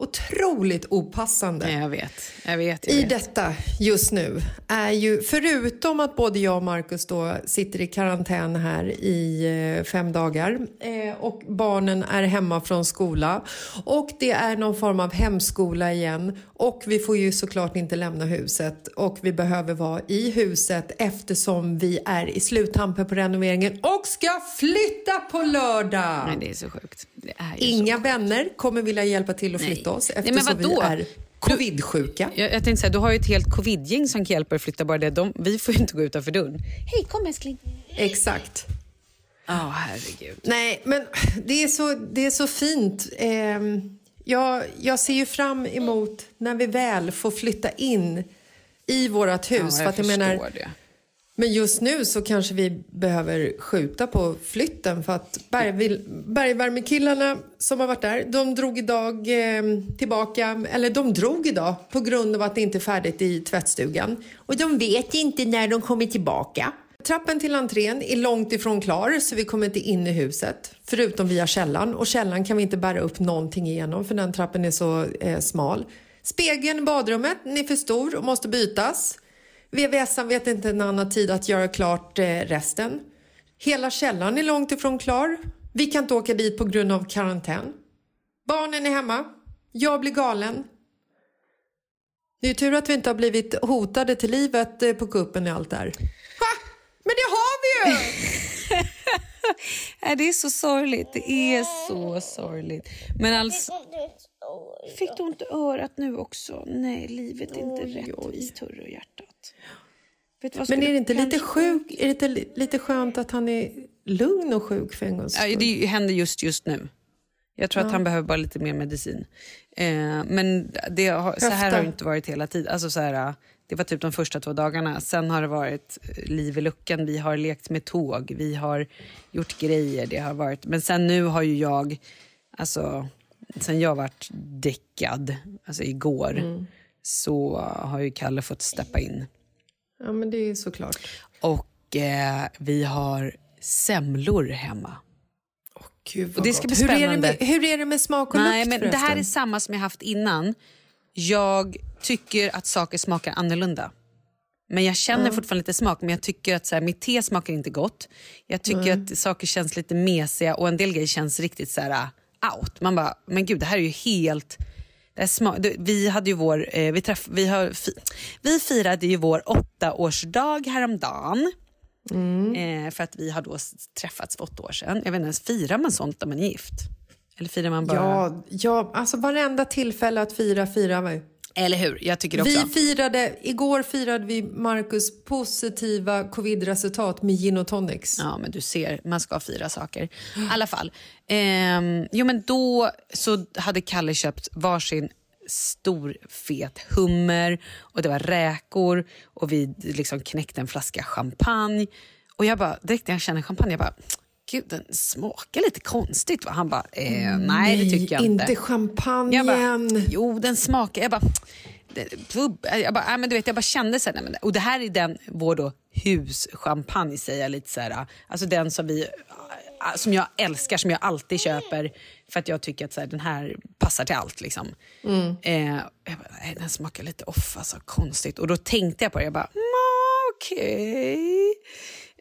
otroligt opassande nej, jag vet. Jag vet, jag i vet. detta just nu är ju, förutom att både jag och Markus då sitter i karantän här i eh, fem dagar eh, och barnen är hemma från skola och det är någon form av hemskola igen och vi får ju såklart inte lämna huset och vi behöver vara i huset eftersom vi är i sluttampen på renoveringen och ska flytta på lördag. Nej, det är så sjukt. Är Inga vänner kommer vilja hjälpa till att flytta oss Nej, men eftersom vi vadå? är covidsjuka. Jag, jag tänkte säga, du har ju ett helt covidgäng som kan hjälpa dig att flytta. Bara det. De, vi får ju inte gå utanför dörren. Hej, kom älskling. Exakt. Ja, herregud. Nej, men det är så, det är så fint. Ehm, jag, jag ser ju fram emot när vi väl får flytta in i vårt hus. Ja, för jag att jag menar, det. Men just nu så kanske vi behöver skjuta på flytten för att bergvärmekillarna som har varit där, de drog idag eh, tillbaka, eller de drog idag på grund av att det inte är färdigt i tvättstugan. Och de vet inte när de kommer tillbaka. Trappen till entrén är långt ifrån klar så vi kommer inte in i huset, förutom via källaren. Och källaren kan vi inte bära upp någonting igenom för den trappen är så eh, smal. Spegeln i badrummet den är för stor och måste bytas. VVSan vet inte en annan tid att göra klart eh, resten. Hela källaren är långt ifrån klar. Vi kan inte åka dit på grund av karantän. Barnen är hemma. Jag blir galen. Det är ju tur att vi inte har blivit hotade till livet eh, på kuppen och allt där. Va? Men det har vi ju! [laughs] Det är så sorgligt. Det är så sorgligt. Men alltså... Fick du ont i örat nu också? Nej, livet är inte rättvist, hörru hjärtat. Vad Men är det inte lite sjuk? Är det inte lite skönt att han är lugn och sjuk för en gångs Ja, skull? det händer just just nu. Jag tror att han behöver bara lite mer medicin. Eh, men det har, så här har det inte varit hela tiden. Alltså så här, det var typ de första två dagarna. Sen har det varit eh, liv i luckan. Vi har lekt med tåg, vi har gjort grejer. Det har varit, men sen nu har ju jag, alltså, sen jag varit däckad, alltså igår, Mm. så har ju Kalle fått steppa in. Ja, men det är såklart. Och eh, vi har semlor hemma. Gud, vad Och det ska gott. bli hur är, det spännande. med, hur är det med smak och Nej, lukt men det här är förresten? samma som jag haft innan. Jag tycker att saker smakar annorlunda. Men jag känner fortfarande lite smak, men jag tycker att så här, mitt te smakar inte gott. Jag tycker att saker känns lite mesiga och en del grejer känns riktigt så här uh, out. Man bara, men gud det här är ju helt... vi hade ju vår, eh, vi, träff, vi, har, vi firade ju vår åttaårsdag häromdagen. Eh, för att vi har då träffats för åtta år sedan. Jag vet inte ens, firar man sånt när man är gift? Eller firar man bara... Ja, ja, alltså varenda tillfälle att fira firar vi. Eller hur? Jag tycker också. Vi firade, igår firade vi Marcus positiva covid-resultat med gin och tonics. Ja, men du ser, man ska fira saker. I alla fall. Ehm, jo, men då så hade Kalle köpt varsin stor fet hummer och det var räkor och vi liksom knäckte en flaska champagne. Och jag bara, direkt när jag känner champagne, jag bara, gud den smakar lite konstigt. Va? Han bara, eh, nej det tycker jag inte. Inte champagnen. Bara, jo den smakar, jag bara, pub- jag bara, nej, men du vet, jag bara kände så här, nej, men, och det här är den, vår då huschampagne säger jag lite så här, alltså den som vi som jag älskar, som jag alltid köper för att jag tycker att så här, den här passar till allt. Liksom. Eh, jag bara, nej, den smakar lite off, alltså, konstigt. Och då tänkte jag på det, jag bara, "Mm, okej.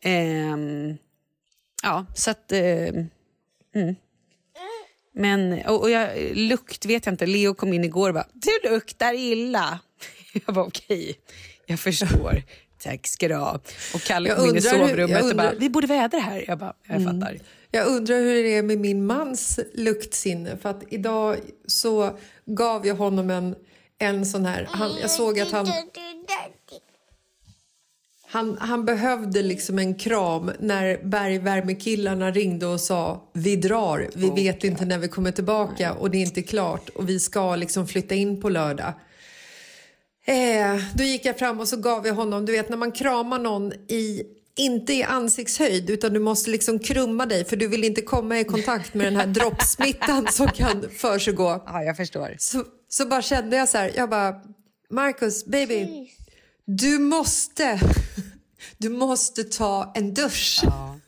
Ehm, ja, så att... Eh, mm. Men, och, och jag, lukt vet jag inte. Leo kom in igår och bara, du luktar illa. [laughs] Jag var okej, jag förstår. [laughs] Tack ska du ha. Och Kalle kom in i undrar sovrummet jag och bara, undrar- vi borde vädra här. Jag bara, jag fattar. Jag undrar hur det är med min mans luktsinne. För att idag så gav jag honom en, en sån här... Han, jag såg att han... Han, han behövde liksom en kram när bergvärmekillarna ringde och sa vi drar, vi vet inte när vi kommer tillbaka och det är inte klart och vi ska liksom flytta in på lördag. Eh, då gick jag fram och så gav jag honom, du vet när man kramar någon i inte i ansiktshöjd utan du måste liksom krumma dig för du vill inte komma i kontakt med den här [laughs] droppsmittan som kan försiggå. Ja, jag förstår. Så, så bara kände jag så här, jag bara Marcus, baby, du måste, du måste ta en dusch.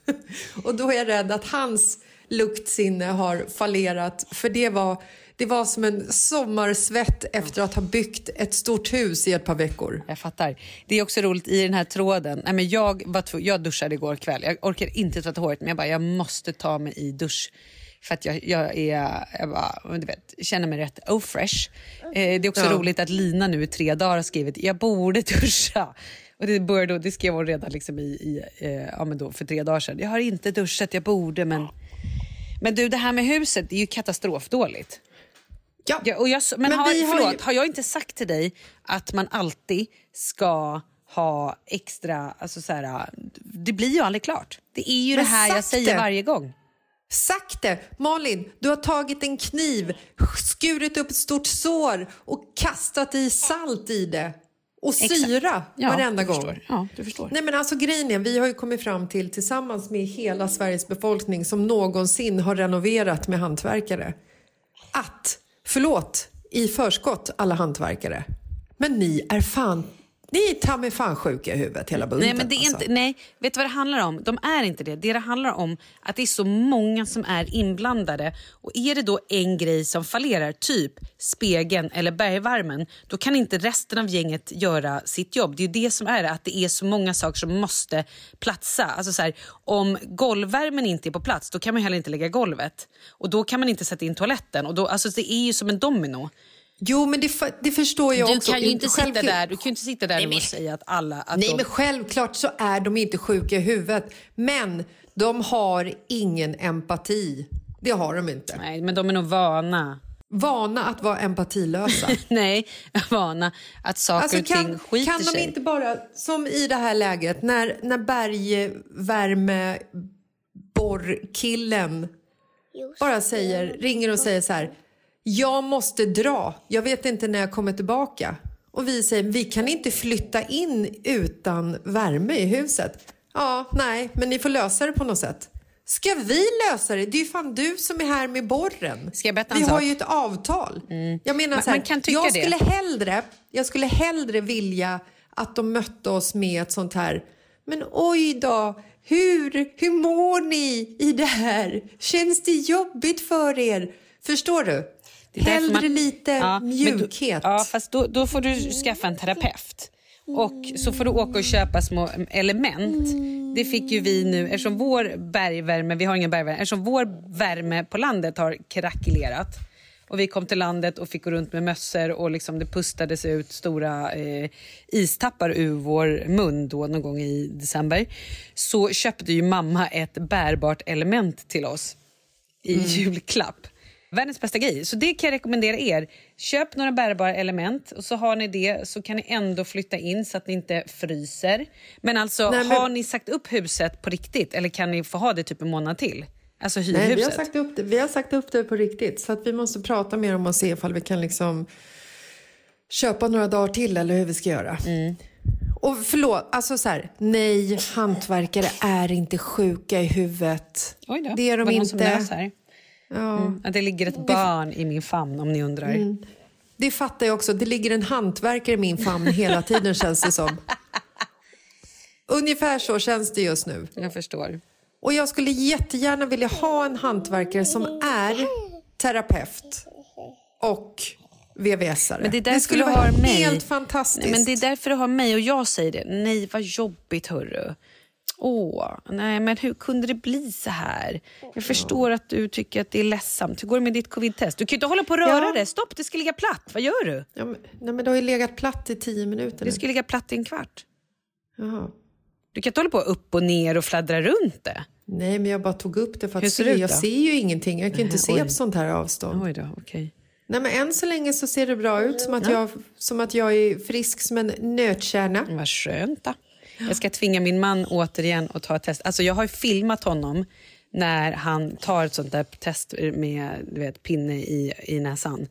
[laughs] och då är jag rädd att hans luktsinne har fallerat för det var, det var som en sommarsvett efter att ha byggt ett stort hus i ett par veckor. Jag fattar. Det är också roligt i den här tråden. Nej, men jag, var jag duschade igår kväll. Jag orkar inte tvätta håret men jag bara, jag måste ta mig i dusch. För att jag, jag, är, jag bara, du vet, känner mig rätt oh-fresh. Eh, det är också Ja. roligt att Lina nu i tre dagar har skrivit, jag borde duscha. Och det, började, det skrev hon redan liksom i, i, eh, ja, men då för tre dagar sedan. Jag har inte duschat, jag borde men... Men du, det här med huset det är ju katastrofdåligt. Ja, Ja, och jag, men Men har, vi har förlåt, ju- har jag inte sagt till dig att man alltid ska ha extra... Alltså så här, det blir ju aldrig klart. Det är ju Men det här jag säger det. varje gång. Sagt det! Malin, du har tagit en kniv, skurit upp ett stort sår och kastat i salt i det. Och syra varenda du gång. Förstår. Ja, du förstår. Nej men alltså grejen är, vi har ju kommit fram till tillsammans med hela Sveriges befolkning som någonsin har renoverat med hantverkare att, förlåt i förskott alla hantverkare, men ni är fan, ni är ta mig fan sjuka i huvudet hela bunten. Nej, men det är alltså. inte, nej, vet du vad det handlar om? De är inte det. Det det handlar om att det är så många som är inblandade. Och Är det då en grej som fallerar, typ spegeln eller bergvärmen, då kan inte resten av gänget göra sitt jobb. Det är ju det som är det, att det är så många saker som måste platsa. Alltså så här, om golvvärmen inte är på plats, då kan man heller inte lägga golvet. Och Då kan man inte sätta in toaletten. Och då, alltså det är ju som en domino. Jo, men det, det förstår jag Du också. kan ju inte sitta där, du kan ju inte sitta där och säga att alla... Att Nej, de, men självklart så är de inte sjuka i huvudet. Men de har ingen empati. Det har de inte. nej, men de är nog vana. Vana att vara empatilösa. [laughs] Nej, vana att saker Alltså och ting kan, skiter kan de sig. inte bara, som i det här läget, när, när bergvärmeborrkillen bara säger, ringer och säger så här, jag måste dra, jag vet inte när jag kommer tillbaka. Och vi säger, vi kan inte flytta in utan värme i huset. Ja, nej, men ni får lösa det på något sätt. Ska vi lösa det? Det är ju fan du som är här med borren. Ska jag berätta vi har sak? ju ett avtal. Jag menar Man- så här, man kan tycka jag det. skulle hellre, jag skulle hellre vilja att de mötte oss med ett sånt här men oj då, hur, hur mår ni i det här? Känns det jobbigt för er? Förstår du? Det Hellre man- lite Ja, mjukhet. Då, ja, fast då, då får du skaffa en terapeut. Och så får du åka och köpa små element. Det fick ju vi nu, eftersom vår bergvärme, vi har ingen bergvärme, eftersom vår värme på landet har krackelerat och vi kom till landet och fick gå runt med mössor och liksom det pustades ut stora eh, istappar ur vår mun då någon gång i december. Så köpte ju mamma ett bärbart element till oss i julklapp. Världens bästa grej. Så det kan jag rekommendera er. Köp några bärbara element och så har ni det så kan ni ändå flytta in så att ni inte fryser. Men alltså Nej, men- har ni sagt upp huset på riktigt eller kan ni få ha det typ en månad till? Alltså Nej, vi har, hyrhuset. sagt upp det. vi har sagt upp det på riktigt. Så att vi måste prata mer om och se ifall vi kan liksom köpa några dagar till eller hur vi ska göra. Och förlåt, alltså så här, nej, hantverkare är inte sjuka i huvudet. Oj då. Det är de Var det någon inte. som? Ja. Mm. Att det ligger ett barn i min famn om ni undrar. Mm. Det fattar jag också. Det ligger en hantverkare i min famn hela tiden känns det som. [laughs] Ungefär så känns det just nu. Jag förstår. Och jag skulle jättegärna vilja ha en hantverkare som är terapeut och VVS-are. Men det är därför skulle vara mig. helt fantastiskt. Nej, men det är därför du har mig och jag säger det. Nej, vad jobbigt hörru. Åh, nej men hur kunde det bli så här? Jag förstår att du tycker att det är ledsamt. Hur går det med ditt covid-test? Du kan ju inte hålla på och röra Ja. det. Stopp, det ska ligga platt. Vad gör du? Ja, men, nej, men det har ju legat platt i tio minuter Det ska ligga platt i en kvart. Jaha. Du kan inte hålla på upp och ner och fladdra runt det. Nej, men jag bara tog upp det för Hur att ser se. ut Jag ser ju ingenting. Jag kan ju inte se oj. på sånt här avstånd. Oj då, okej. Nej, men än så länge så ser det bra ut. Som att, jag, som att jag är frisk som en nötkärna. Vad skönt då. Jag ska tvinga min man återigen att ta ett test. Alltså jag har ju filmat honom när han tar ett sånt där test med du vet, pinne i, i näsan.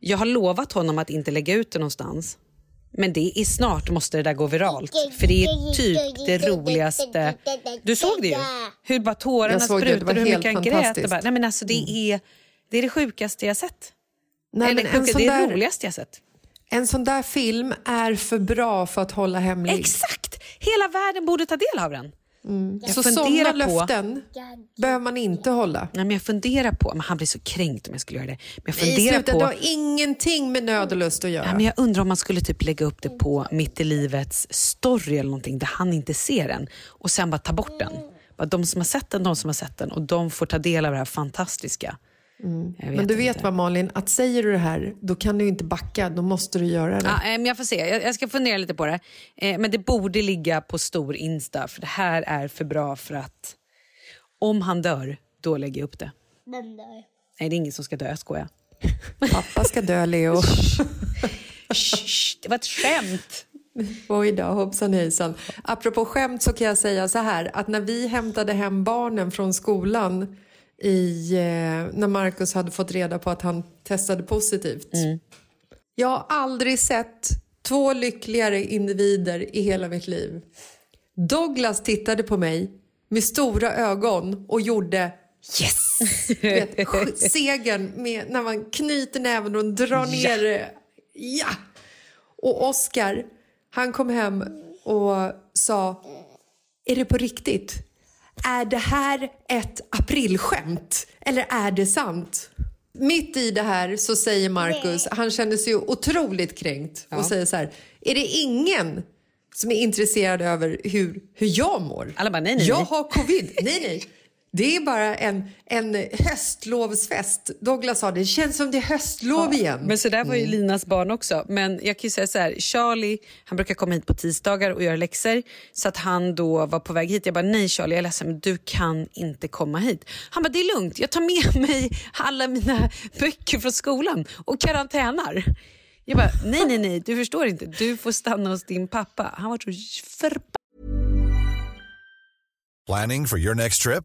Jag har lovat honom att inte lägga ut det någonstans. Men det är snart måste det där gå viralt. För det är typ det roligaste. Du såg det ju. Hur bara tårarna sprutade och hur mycket han grät. Bara, nej men alltså det, är, det är det sjukaste jag sett. Nej, Eller men en, sjuka, det är det där, roligaste jag sett. En sån där film är för bra för att hålla hemlig. Exakt! Hela världen borde ta del av den. Jag så på- löften behöver man inte hålla. Nej, men jag funderar på, men han blir så kränkt om jag skulle göra det. Men jag funderar slutet, på, det har ingenting med nöd och lust att göra. ja, men jag undrar om man skulle typ lägga upp det på Mitt i livets story eller någonting där han inte ser den och sen bara ta bort den. Bara de som har sett den, de som har sett den och de får ta del av det här fantastiska. Jag Men du vet inte. vad Malin, att säger du det här, då kan du inte backa, då måste du göra det. Ja, eh, men jag får se, jag, jag ska fundera lite på det. Eh, men det borde ligga på stor Insta för det här är för bra för att om han dör, då lägger jag upp det. Vem dör? Nej, det är ingen som ska dö, jag skojar. Pappa ska dö, Leo. [laughs] Shh, det var ett skämt. [laughs] Oj då, hoppsan hejsan. Apropå skämt så kan jag säga så här att när vi hämtade hem barnen från skolan i, eh, när Marcus hade fått reda på att han testade positivt. Jag har aldrig sett två lyckligare individer i hela mitt liv. Douglas tittade på mig med stora ögon och gjorde yes! Vet, [laughs] segern med, när man knyter näven och drar ner det. Ja! Och Oscar, han kom hem och sa Är det på riktigt? Är det här ett aprilskämt? Eller är det sant? Mitt i det här så säger Marcus, han känner sig otroligt kränkt och säger så här, är det ingen som är intresserad över hur, hur jag mår? Alla bara, nej, nej, Jag nej. har covid. Nej, nej. Det är bara en, en höstlovsfest. Douglas sa det känns som det är höstlov igen. Men så där var ju Mm. Linas barn också. Men jag kan ju säga så här, Charlie han brukar komma hit på tisdagar och göra läxor. Så att han då var på väg hit. Jag bara, nej Charlie jag är ledsen men du kan inte komma hit. Han bara, det är lugnt. Jag tar med [laughs] mig alla mina böcker från skolan och karantänar. Jag bara, nej nej nej du förstår inte. Du får stanna hos din pappa. Han var så förbannad. Planning for your next trip?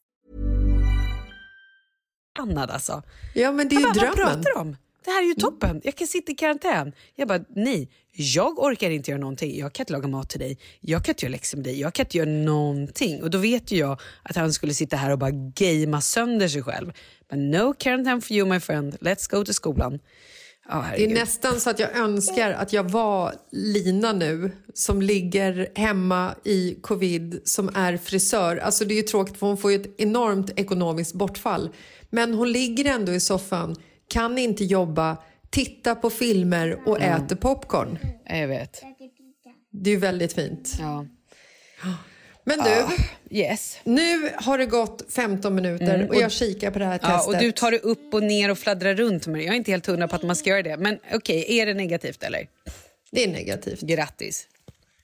Annad alltså. Ja, men det är ju bara, vad drömmen. pratar du om? Det här är ju toppen. Jag kan sitta i karantän. Jag bara, nej, jag orkar inte göra någonting. Jag kan inte laga mat till dig. Jag kan inte göra läxor med dig. Jag kan inte göra någonting. Och då vet ju jag att han skulle sitta här och bara gamea sönder sig själv. Men no quarantine for you my friend. Let's go till skolan. Ja, Det är nästan så att jag önskar att jag var Lina nu som ligger hemma i covid som är frisör. Alltså det är ju tråkigt för hon får ju ett enormt ekonomiskt bortfall. Men hon ligger ändå i soffan, kan inte jobba, tittar på filmer och äter popcorn. Jag vet. Det är ju väldigt fint. Ja. Men du, Yes. nu har det gått 15 minuter Mm, och och- jag kikar på det här testet. Ja, och du tar det upp och ner och fladdrar runt med det. Jag är inte helt hundra på att man ska göra det. Men okej, är det negativt eller? Det är negativt. Grattis.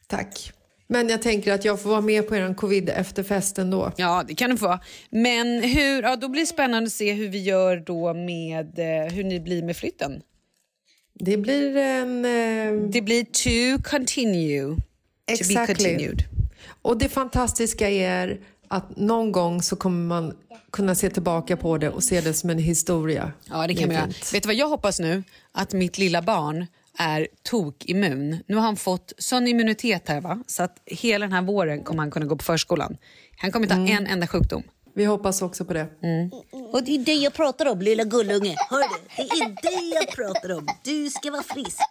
Tack. Men jag tänker att jag får vara med på er covid efterfest ändå. Ja, det kan du få. Men hur, ja, då blir det spännande att se hur vi gör då med eh, hur ni blir med flytten. Det blir en... Eh, Det blir to continue. To be Exactly. continued. Och det fantastiska är att någon gång så kommer man kunna se tillbaka på det och se det som en historia. Ja, det kan man. Vet du vad jag hoppas nu? Att mitt lilla barn är tokimmun. Nu har han fått sån immunitet här va? så att hela den här våren kommer han kunna gå på förskolan. Han kommer inte ha Mm. en enda sjukdom. Vi hoppas också på det. Och det är det jag pratar om, lilla gullunge. Hör du? Det är det jag pratar om. Du ska vara frisk.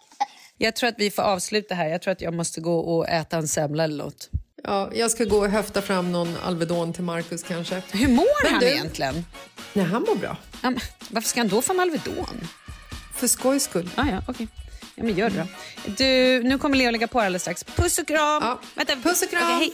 Jag tror att vi får avsluta här. Jag tror att jag måste gå och äta en semla eller något. Ja, jag ska gå och höfta fram någon Alvedon till Markus kanske. Hur mår Men han du- egentligen? Nej, han mår bra. Ja, varför ska han då få en Alvedon? För skojs skull. Ah, ja, okej. Ja, men gör det då. Du, nu kommer Leo lägga på alldeles strax. Puss och kram! Ja. Vänta. Puss och kram. Okej, hej.